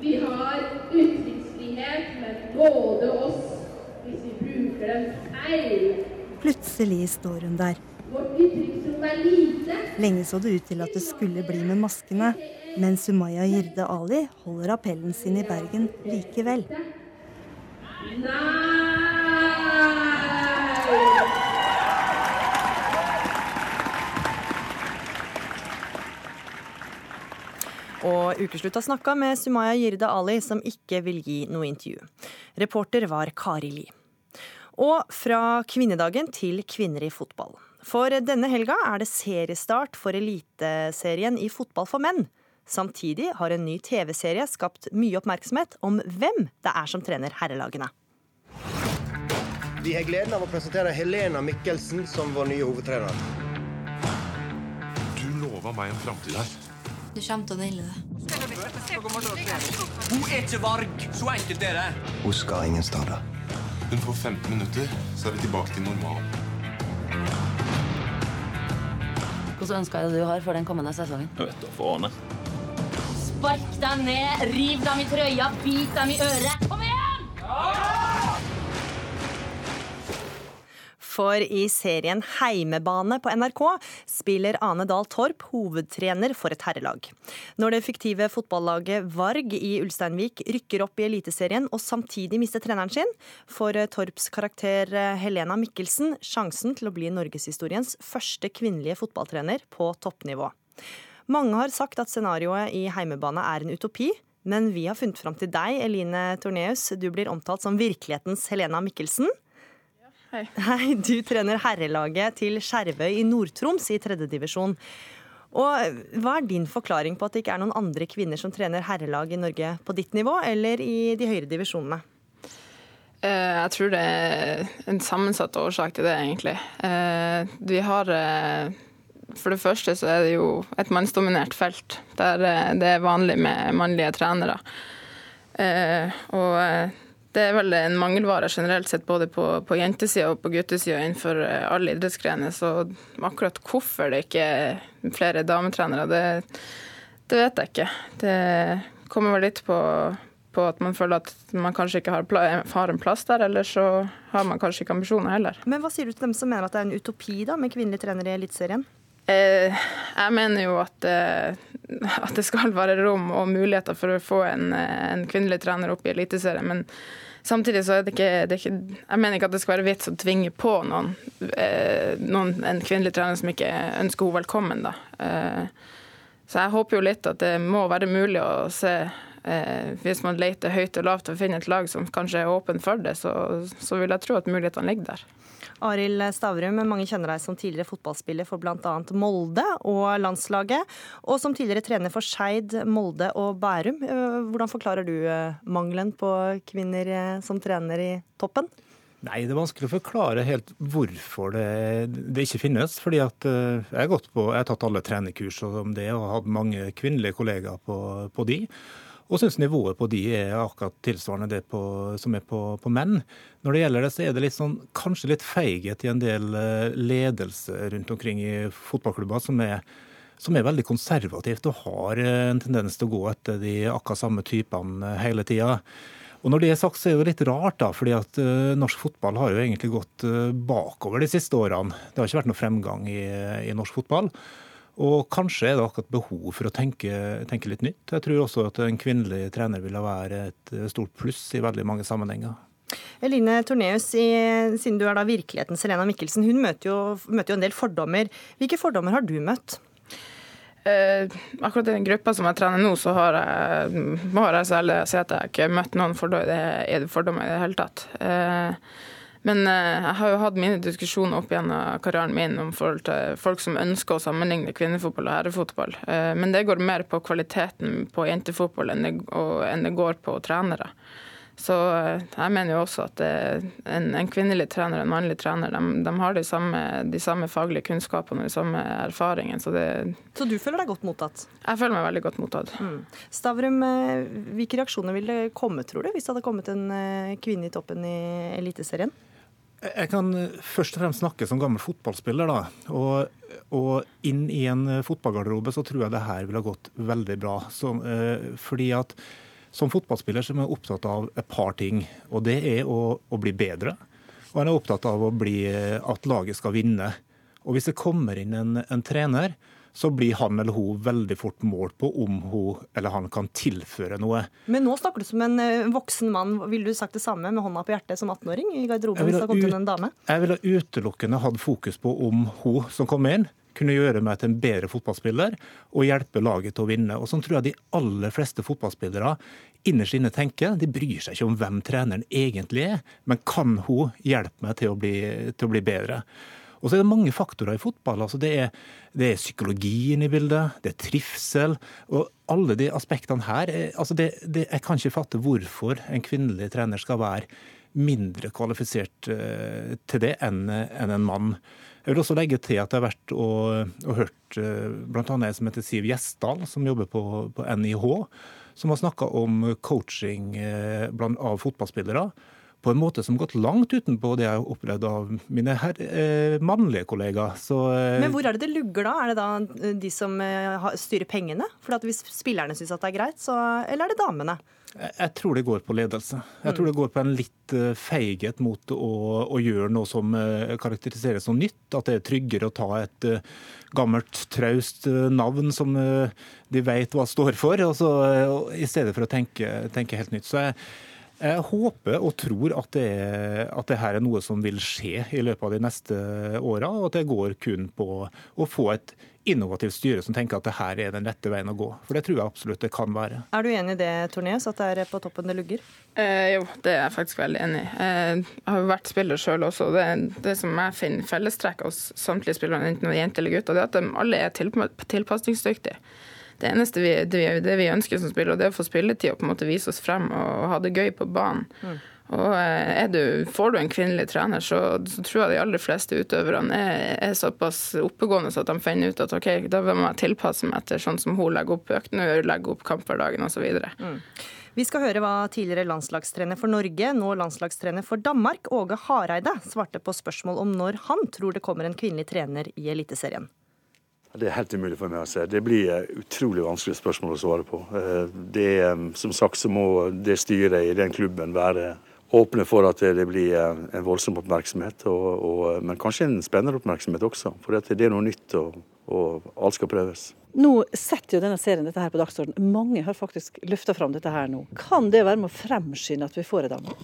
Speaker 22: Vi har ytringsfrihet, men både oss hvis vi bruker den feil.
Speaker 19: Plutselig står hun der.
Speaker 22: Vårt ytringsrom er lite,
Speaker 19: Lenge så det ut til at det skulle bli med maskene, men Sumaya Jirde Ali holder appellen sin i Bergen likevel.
Speaker 1: Og Ukeslutt har snakka med Sumaya Jirde Ali, som ikke vil gi noe intervju. Reporter var Kari Li. Og fra kvinnedagen til kvinner i fotball. For denne helga er det seriestart for Eliteserien i fotball for menn. Samtidig har en ny TV-serie skapt mye oppmerksomhet om hvem det er som trener herrelagene.
Speaker 23: Vi har gleden av å presentere Helena Mikkelsen som vår nye hovedtrener.
Speaker 24: Du lova meg en framtid her.
Speaker 25: Du kommer til å naile det.
Speaker 23: Hun er ikke varg! Så enkelt er det. Hun skal ingen steder.
Speaker 24: Hun får 15 minutter, så er vi tilbake til normalen.
Speaker 25: Hvilke ønsker er det du har for den kommende sesongen?
Speaker 24: Jeg vet da faen,
Speaker 25: Spark dem ned, riv dem i trøya, bit dem i øret. Kom igjen!
Speaker 1: For i serien Heimebane på NRK spiller Ane Dahl Torp hovedtrener for et herrelag. Når det fiktive fotballaget Varg i Ulsteinvik rykker opp i Eliteserien og samtidig mister treneren sin, får Torps karakter Helena Mikkelsen sjansen til å bli norgeshistoriens første kvinnelige fotballtrener på toppnivå. Mange har sagt at scenarioet i Heimebane er en utopi. Men vi har funnet fram til deg, Eline Torneus. Du blir omtalt som virkelighetens Helena Mikkelsen.
Speaker 6: Hei.
Speaker 1: Hei, Du trener herrelaget til Skjervøy i Nord-Troms i tredjedivisjon. Og Hva er din forklaring på at det ikke er noen andre kvinner som trener herrelag i Norge på ditt nivå, eller i de høyere divisjonene?
Speaker 6: Eh, Jeg tror det er en sammensatt årsak til det, egentlig. Eh, Vi har eh, For det første så er det jo et mannsdominert felt, der eh, det er vanlig med mannlige trenere. Eh, Og eh, det er vel en mangelvare generelt sett både på, på jentesida og på guttesida innenfor eh, alle idrettsgrener. Så akkurat hvorfor det ikke er flere dametrenere, det, det vet jeg ikke. Det kommer vel litt på, på at man føler at man kanskje ikke har, har en plass der, eller så har man kanskje ikke ambisjoner heller.
Speaker 1: Men hva sier du til dem som mener at det er en utopi da, med kvinnelige trenere i Eliteserien?
Speaker 6: Eh, jeg mener jo at, eh, at det skal være rom og muligheter for å få en, eh, en kvinnelig trener opp i Eliteserien. Men samtidig så er det ikke, det er ikke Jeg mener ikke at det skal være vits å tvinge på noen, noen en kvinnelig trener som ikke ønsker henne velkommen. Da. Så jeg håper jo litt at det må være mulig å se Hvis man leter høyt og lavt og finner et lag som kanskje er åpen for det, så, så vil jeg tro at mulighetene ligger der.
Speaker 1: Arild Stavrum, mange kjenner deg som tidligere fotballspiller for bl.a. Molde og landslaget, og som tidligere trener for Skeid, Molde og Bærum. Eh, Hvordan forklarer du eh, mangelen på kvinner eh, som trener i toppen?
Speaker 13: Nei, det er vanskelig å forklare helt hvorfor det, det ikke finnes. fordi at jeg har, på, jeg har tatt alle trenerkurs om det og hatt mange kvinnelige kollegaer på, på de. Og syns nivået på de er akkurat tilsvarende det på, som er på, på menn. Når det gjelder det, så er det litt sånn, kanskje litt feighet i en del eh, ledelse rundt omkring i fotballklubber som er, som er veldig konservativt og har eh, en tendens til å gå etter de akkurat samme typene eh, hele tida. Og når det er sagt, så er det litt rart, da, fordi at norsk fotball har jo egentlig gått bakover de siste årene. Det har ikke vært noe fremgang i, i norsk fotball. Og kanskje er det akkurat behov for å tenke, tenke litt nytt. Jeg tror også at en kvinnelig trener ville være et stort pluss i veldig mange sammenhenger.
Speaker 1: Eline Torneus, siden du er da virkelighetens Helena Mikkelsen, hun møter jo, møter jo en del fordommer. Hvilke fordommer har du møtt?
Speaker 6: Eh, akkurat i den gruppa som jeg trener nå, så har jeg, må jeg si at jeg ikke har møtt noen fordommer, fordommer i det hele tatt. Eh, men eh, jeg har jo hatt mine diskusjoner opp gjennom karrieren min om forhold til folk som ønsker å sammenligne kvinnefotball og herrefotball. Eh, men det går mer på kvaliteten på jentefotball enn det, går på trenere. Så eh, jeg mener jo også at en, en kvinnelig trener og en mannlig trener de, de har de samme, de samme faglige kunnskapene og de samme erfaringene. Så,
Speaker 1: Så du føler deg godt mottatt?
Speaker 6: jeg føler meg veldig godt mottatt.
Speaker 1: Stavrum, eh, hvilke reaksjoner ville komme, tror du, hvis det hadde kommet en kvinne i toppen i Eliteserien?
Speaker 13: Jeg kan eh, først og fremst snakke som gammel fotballspiller. da, og, og inn i en eh, fotballgarderobe så tror jeg det her ville gått veldig bra. Så, eh, fordi at som fotballspiller så er man opptatt av et par ting. Og det er å, å bli bedre, og en er opptatt av å bli, eh, at laget skal vinne. Og hvis det kommer inn en, en trener så blir han eller hun veldig fort målt på om hun eller han kan tilføre noe.
Speaker 1: Men nå snakker du som en eh, voksen mann. Ville du sagt det samme med hånda på hjertet som 18-åring i garderoben hvis det hadde kommet inn en dame?
Speaker 13: Jeg ville utelukkende hatt fokus på om hun som kom inn, kunne gjøre meg til en bedre fotballspiller og hjelpe laget til å vinne. Og Sånn tror jeg de aller fleste fotballspillere innerst inne tenker. De bryr seg ikke om hvem treneren egentlig er, men kan hun hjelpe meg til å bli, til å bli bedre? Og så er det mange faktorer i fotball. altså det er, det er psykologien i bildet, det er trivsel. Og alle de aspektene her altså det, det, Jeg kan ikke fatte hvorfor en kvinnelig trener skal være mindre kvalifisert uh, til det enn en, mann. Jeg vil også legge til at jeg har vært og, og hørt uh, bl.a. en som heter Siv Gjesdal, som jobber på, på NIH, som har snakka om coaching blant, av fotballspillere på en måte som har gått langt utenpå det jeg har opplevd av mine her, eh, mannlige kollegaer. Så,
Speaker 1: eh, Men hvor er det det lugger da? Er det da eh, de som eh, styrer pengene? For Hvis spillerne syns det er greit, så, eller er det damene?
Speaker 13: Jeg, jeg tror det går på ledelse. Jeg tror det går på en litt uh, feighet mot å, å, gjøre noe som uh, karakteriseres som nytt. At det er tryggere å ta et gammelt, traust navn som de vet hva står for, og så, i stedet for å tenke, tenke helt nytt. Så jeg, jeg håper og tror at det, at det, her er noe som vil skje i løpet av de neste åra, og at det går kun på å få et innovativt styre som tenker at det her er den rette veien å gå. For det tror jeg absolutt det kan være.
Speaker 1: Er du enig i det, Tornes, at det er på toppen det lugger?
Speaker 6: Eh, jo, det er jeg faktisk veldig enig i. Eh, jeg har jo vært spiller sjøl også. Det, det som jeg finner fellestrekk hos samtlige spillere, enten det er jenter eller gutter, det er at de alle er tilpasningsdyktige det eneste vi, det, det vi, ønsker som spiller, det er å få spilletid og på en måte vise oss frem og ha det gøy på banen. Mm. Og eh, du, Får du en kvinnelig trener, så, så, tror jeg de aller fleste utøverne er, er såpass oppegående så at de finner ut at ok, da må jeg tilpasse meg til sånn som hun legger opp øktene, legger opp kamphverdagen osv. Mm.
Speaker 1: Vi skal høre hva tidligere landslagstrener for Norge, nå landslagstrener for Danmark, Åge Hareide, svarte på spørsmål om når han tror det kommer en kvinnelig trener i Eliteserien.
Speaker 26: Det er helt umulig for meg å se. Det blir utrolig vanskelig spørsmål å svare på. Eh, det er, som sagt så må det styret i den klubben være åpne for at det blir en voldsom oppmerksomhet, og, og, men kanskje en spennende oppmerksomhet også. For det er noe nytt, og, og alt skal prøves.
Speaker 27: Nå setter jo denne serien dette her på dagsordenen. Mange har faktisk løfta fram dette her nå. Kan det være med å fremskynde at vi får et dame?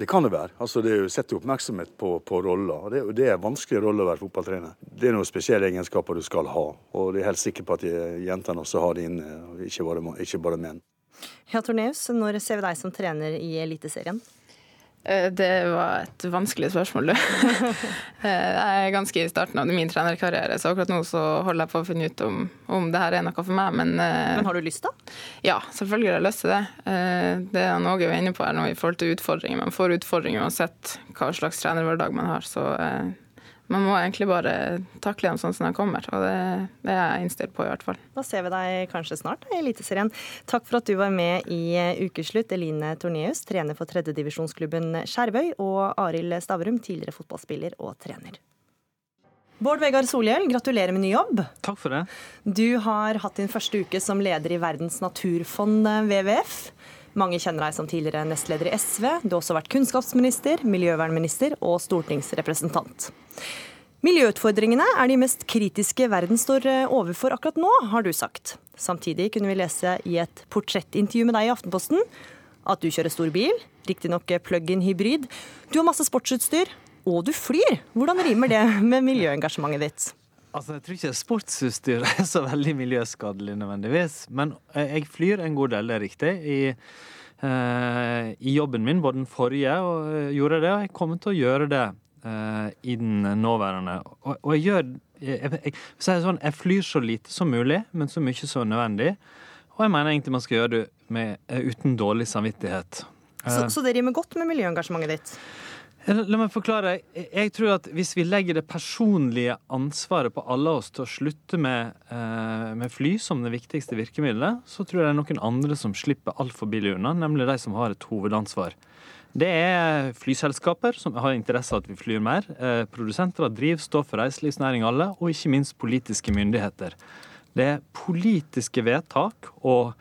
Speaker 26: Det kan det være. Altså, det er jo Sette oppmerksomhet på, på roller. Det, det er en vanskelig rolle å være fotballtrener. Det er noen spesielle egenskaper du skal ha. Og jeg er helt sikker på at jentene også har det inne, ikke bare, ikke bare menn.
Speaker 1: Ja, Torneus, når ser vi deg som trener i Eliteserien?
Speaker 6: Eh, det var et vanskelig spørsmål, du. [LAUGHS] Eh, jeg er ganske i starten av min trenerkarriere, så akkurat nå så holder jeg på å finne ut om, om det her er noe for meg. Men,
Speaker 1: eh, men har du lyst, da?
Speaker 6: Ja, selvfølgelig har jeg lyst til det. Det er noe vi er inne på her nå i forhold til utfordringer. Man får utfordringer uansett hva slags trenerhverdag man har. Så man må egentlig bare takle dem sånn som de kommer. Og det, det, er jeg innstilt på, i hvert fall.
Speaker 1: Da ser vi deg kanskje snart i Eliteserien. Takk for at du var med i Ukeslutt, Eline Torneus, trener for tredjedivisjonsklubben Skjervøy, og Arild Stavrum, tidligere fotballspiller og trener. Bård Vegar Solhjell, gratulerer med ny jobb.
Speaker 28: Takk for det.
Speaker 1: Du har hatt din første uke som leder i Verdens naturfond, WWF. Mange kjenner deg som tidligere nestleder i SV. Du har også vært kunnskapsminister, miljøvernminister og stortingsrepresentant. Miljøutfordringene er de mest kritiske verden står eh, overfor akkurat nå, har du sagt. Samtidig kunne vi lese i et portrettintervju med deg i Aftenposten at du kjører stor bil, riktignok plug-in hybrid. Du har masse sportsutstyr, og du flyr. Hvordan rimer det med miljøengasjementet ditt?
Speaker 28: Altså, Jeg tror ikke sportsutstyr [LAUGHS] er så veldig miljøskadelig nødvendigvis. Men eh, jeg flyr en god del, det er riktig. I, uh, i jobben min, både den forrige, og uh, gjorde det, og jeg kommer til å gjøre det uh, i den nåværende. Og, og jeg gjør jeg, jeg, jeg, sånn, jeg, flyr så lite som mulig, men så mye som nødvendig. Og jeg mener egentlig man skal gjøre det med, uten dårlig samvittighet.
Speaker 1: Så, så det rimer godt med miljøengasjementet ditt?
Speaker 28: La meg forklare. Jeg tror at Hvis vi legger det personlige ansvaret på alle oss til å slutte med, eh, med fly som det viktigste virkemidlet, så tror jeg det er noen andre som slipper altfor billig unna, nemlig de som har et hovedansvar. Det er flyselskaper som har interesse av at vi flyr mer, eh, produsenter av drivstoff, reiselivsnæring alle, og ikke minst politiske myndigheter. Det er politiske vedtak og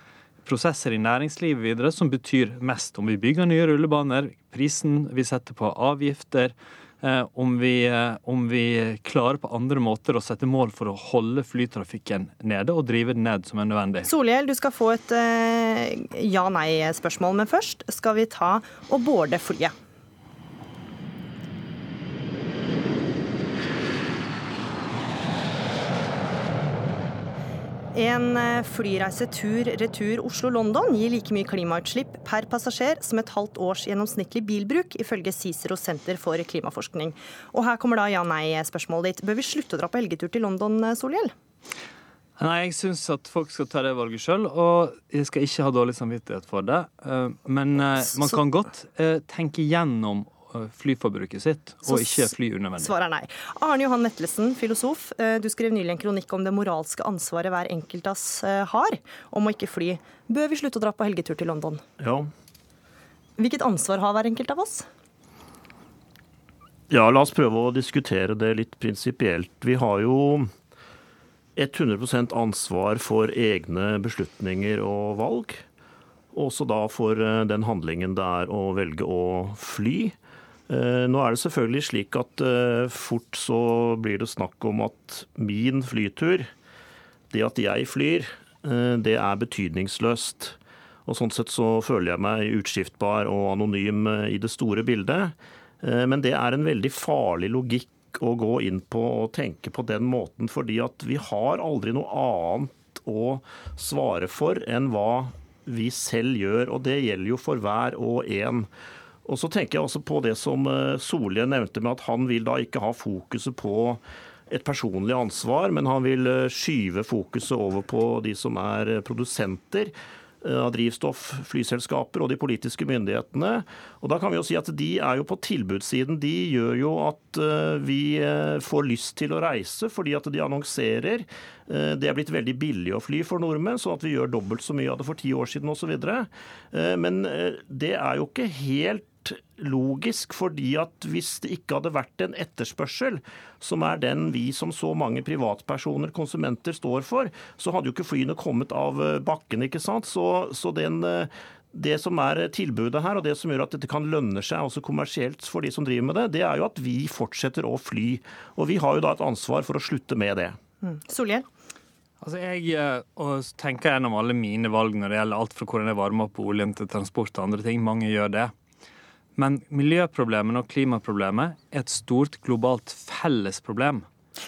Speaker 28: prosesser i næringslivet videre som betyr mest. Om vi bygger nye rullebaner, prisen vi setter på avgifter, eh, om, vi, eh, om vi klarer på andre måter å sette mål for å holde flytrafikken nede og drive den ned som er nødvendig.
Speaker 1: Solhjell, du skal få et eh, ja-nei-spørsmål, men først skal vi ta og borde flyet. En eh, flyreise tur-retur Oslo-London gir like mye klimautslipp per passasjer som et halvt års gjennomsnittlig bilbruk, ifølge Cicero Senter for klimaforskning. Og her kommer da ja-nei-spørsmålet ditt. Bør vi slutte å dra på helgetur til London, eh, Solhjell?
Speaker 28: Nei, jeg syns at folk skal ta det valget sjøl, og jeg skal ikke ha dårlig samvittighet for det. Eh, Men man kan godt tenke gjennom eh, flyforbruket sitt,
Speaker 1: Så
Speaker 28: og ikke fly unødvendig.
Speaker 1: Svaret er nei. Arne Johan Vetlesen, filosof. eh, Du skrev nylig en kronikk om det moralske ansvaret hver enkelt av oss eh, har om å ikke fly. Bør vi slutte å dra på helgetur til London?
Speaker 29: Ja.
Speaker 1: Hvilket ansvar har hver enkelt av oss?
Speaker 29: ja, la oss prøve å diskutere det litt prinsipielt. Vi har jo 100% ansvar for egne beslutninger og valg. Også da for eh, den handlingen det er å velge å fly. Eh, Nå er det selvfølgelig slik at eh, fort så blir det snakk om at min flytur, det at jeg flyr, eh, det er betydningsløst. Og Sånn sett så føler jeg meg utskiftbar og anonym i det store bildet. Men det er en veldig farlig logikk å gå inn på og tenke på den måten, fordi at vi har aldri noe annet å svare for enn hva vi selv gjør, og det gjelder jo for hver og en. Og så tenker jeg også på det som eh, Solhjell nevnte med at han vil da ikke ha fokuset på et personlig ansvar, men han vil eh, skyve fokuset over på de som er eh, produsenter av drivstoff, flyselskaper og de politiske myndighetene. Og da kan vi jo si at De er jo på tilbudssiden. De gjør jo at vi får lyst til å reise fordi at de annonserer. Det er blitt veldig billig å fly for nordmenn, sånn at vi gjør dobbelt så mye av det for ti år siden osv. Men det er jo ikke helt logisk, fordi at hvis det ikke hadde vært en etterspørsel, som er den vi som så mange privatpersoner, konsumenter, står for, så hadde jo ikke flyene kommet av eh, bakken. ikke sant? Så, så den, eh, det som er tilbudet her, og det som gjør at dette kan lønne seg også kommersielt for de som driver med det, det er jo at vi fortsetter å fly. Og vi har jo da et ansvar for å slutte med det.
Speaker 1: Mm. Solhjell?
Speaker 28: Altså jeg eh, og tenker gjennom alle mine valg når det gjelder alt fra hvordan jeg varmer opp oljen til transport og andre ting. Mange gjør det. Men miljøproblemene og klimaproblemet er et stort globalt fellesproblem.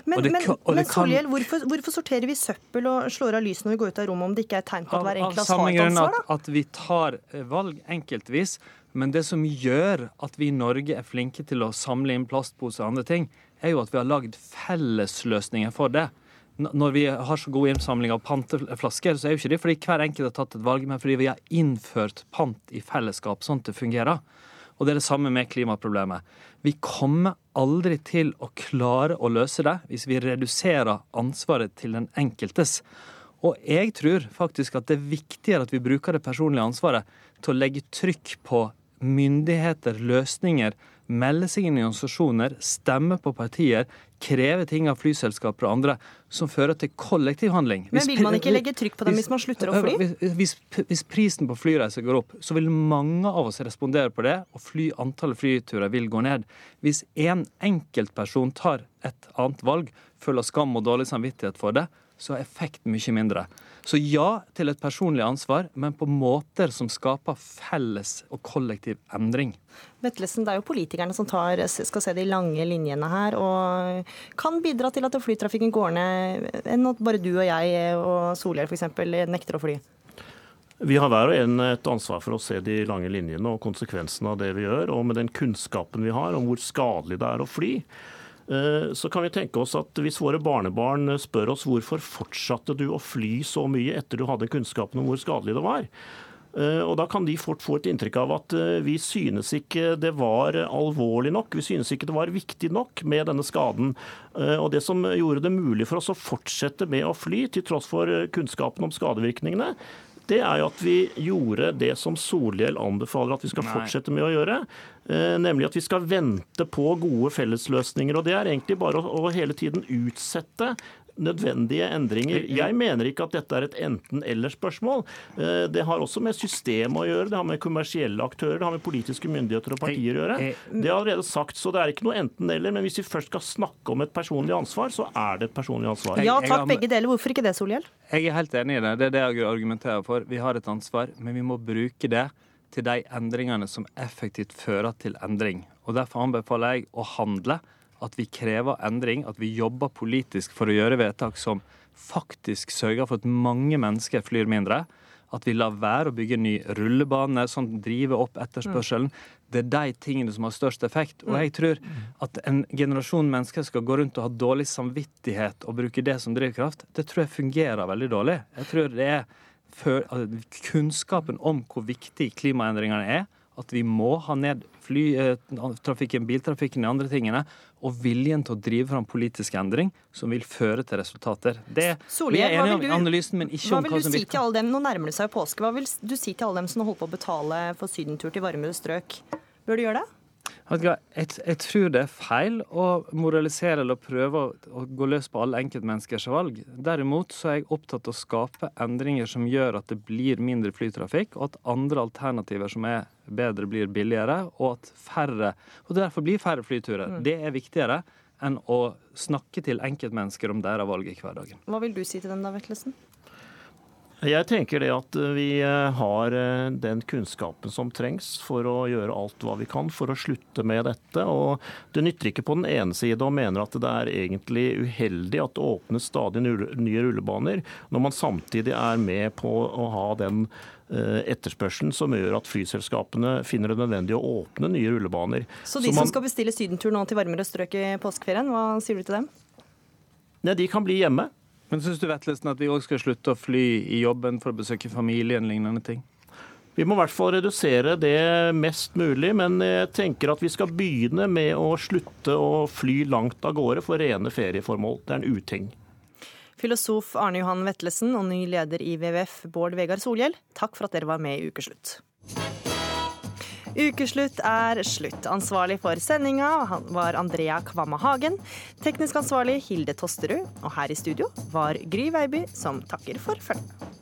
Speaker 1: Men,
Speaker 28: det
Speaker 1: men, men
Speaker 28: kan-
Speaker 1: Solhjell, hvorfor, hvorfor sorterer vi søppel og slår av lyset når vi går ut av rommet, om det ikke er tegn på at hver enkelt har et ansvar?
Speaker 28: at, at vi tar eh, valg enkeltvis. Men det som gjør at vi i Norge er flinke til å samle inn plastposer og andre ting, er jo at vi har lagd fellesløsninger for det. Når vi har så god innsamling av panteflasker, så er jo ikke det fordi hver enkelt har tatt et valg, men fordi vi har innført pant i fellesskap, sånn at det fungerer. Og det er det samme med klimaproblemet. Vi kommer aldri til å klare å løse det hvis vi reduserer ansvaret til den enkeltes. Og jeg tror faktisk at det er viktigere at vi bruker det personlige ansvaret til å legge trykk på myndigheter, løsninger, melde seg inn i organisasjoner, stemme på partier, kreve ting av flyselskaper og andre som fører til kollektiv handling.
Speaker 1: Men vil man ikke legge trykk på dem hvis man slutter å fly?
Speaker 28: Hvis, hvis, hvis prisen på flyreiser går opp, så vil mange av oss respondere på det, og fly, antallet flyturer vil gå ned. Hvis en enkeltperson tar et annet valg, føler skam og dårlig samvittighet for det, så er effekten mye mindre. Så ja til et personlig ansvar, men på måter som skaper felles og kollektiv endring.
Speaker 1: Vetlesen, det er jo politikerne som tar, skal se de lange linjene her, og kan bidra til at flytrafikken går ned, enn at bare du og jeg og Solhjell f.eks. nekter å fly.
Speaker 29: Vi har hver og en et ansvar for å se de lange linjene og konsekvensene av det vi gjør. Og med den kunnskapen vi har om hvor skadelig det er å fly, så kan vi tenke oss at hvis våre barnebarn spør oss hvorfor fortsatte du å fly så mye etter du hadde kunnskapen om hvor skadelig det var, Eh, Og Da kan de fort få et inntrykk av at eh, vi synes ikke det var alvorlig nok. Vi synes ikke det var viktig nok med denne skaden. Eh, Og Det som gjorde det mulig for oss å fortsette med å fly, til tross for eh, kunnskapen om skadevirkningene, det er jo at vi gjorde det som Solhjell anbefaler at vi skal
Speaker 28: Nei.
Speaker 29: fortsette med å gjøre. eh, Nemlig at vi skal vente på gode fellesløsninger. Og det er egentlig bare å, å hele tiden utsette nødvendige endringer. Jeg mener ikke at dette er et enten-eller-spørsmål. Eh, Det har også med system å gjøre, det har med kommersielle aktører, det har med politiske myndigheter og partier å gjøre. Det er allerede sagt, så det er ikke noe enten-eller. Men hvis vi først skal snakke om et personlig ansvar, så er det et personlig ansvar.
Speaker 1: Ja takk, begge deler. Hvorfor ikke det, Solhjell?
Speaker 28: Jeg er helt enig i det. Det er det jeg argumenterer for. Vi har et ansvar, men vi må bruke det til de endringene som effektivt fører til endring. Og Derfor anbefaler jeg å handle. At vi krever endring, at vi jobber politisk for å gjøre vedtak som faktisk sørger for at mange mennesker flyr mindre. At vi lar være å bygge ny rullebane, som drive opp etterspørselen. Det er de tingene som har størst effekt. Og jeg tror at en generasjon mennesker skal gå rundt og ha dårlig samvittighet og bruke det som drivkraft, det tror jeg fungerer veldig dårlig. Jeg tror det er at kunnskapen om hvor viktig klimaendringene er, at vi må ha ned flytrafikken, biltrafikken, og andre tingene, og viljen til å drive fram politisk endring som vil føre til resultater. Det, vi er enige om analysen, men ikke
Speaker 1: Hva
Speaker 28: om
Speaker 1: vil
Speaker 28: hva
Speaker 1: du
Speaker 28: som
Speaker 1: si
Speaker 28: virker.
Speaker 1: til alle dem, Nå nærmer det seg jo påske. Hva vil du si til alle dem som holder på å betale for sydentur til varmere strøk? Bør du gjøre det?
Speaker 28: Jeg, jeg tror det er feil å moralisere eller prøve å, gå løs på alle enkeltmenneskers valg. Derimot så er jeg opptatt av å skape endringer som gjør at det blir mindre flytrafikk, og at andre alternativer som er bedre, blir billigere, og at færre Og derfor blir færre flyturer.
Speaker 1: Mm.
Speaker 28: Det er viktigere enn å snakke til enkeltmennesker om deres valg i hverdagen.
Speaker 1: Hva vil du si til dem da, Vetlesen?
Speaker 29: Jeg tenker det at vi eh, har eh, den kunnskapen som trengs for å gjøre alt hva vi kan for å slutte med dette. Og det nytter ikke på den ene side å mene at det er egentlig uheldig at det åpnes stadig nye rullebaner, når man samtidig er med på å ha den eh, etterspørselen som gjør at flyselskapene finner det nødvendig å åpne nye rullebaner.
Speaker 1: Så de
Speaker 29: man-
Speaker 1: som skal bestille sydentur nå til varmere strøk i påskeferien, hva sier du til dem?
Speaker 29: Nei, de kan bli hjemme.
Speaker 28: Men syns du Vettlesen, at vi òg skal slutte å fly i jobben for å besøke familien, lignende ting?
Speaker 29: Vi må i hvert fall redusere det mest mulig, men jeg tenker at vi skal begynne med å slutte å fly langt av gårde for rene ferieformål. Det er en uting.
Speaker 1: Filosof Arne Johan Vetlesen og ny leder i WWF, Bård Vegar Solhjell, takk for at dere var med i Ukeslutt. Ukeslutt er slutt. Ansvarlig for sendinga var Andrea Kvamma Hagen. Teknisk ansvarlig Hilde Tosterud. Og her i studio var Gry Veiby, som takker for følget.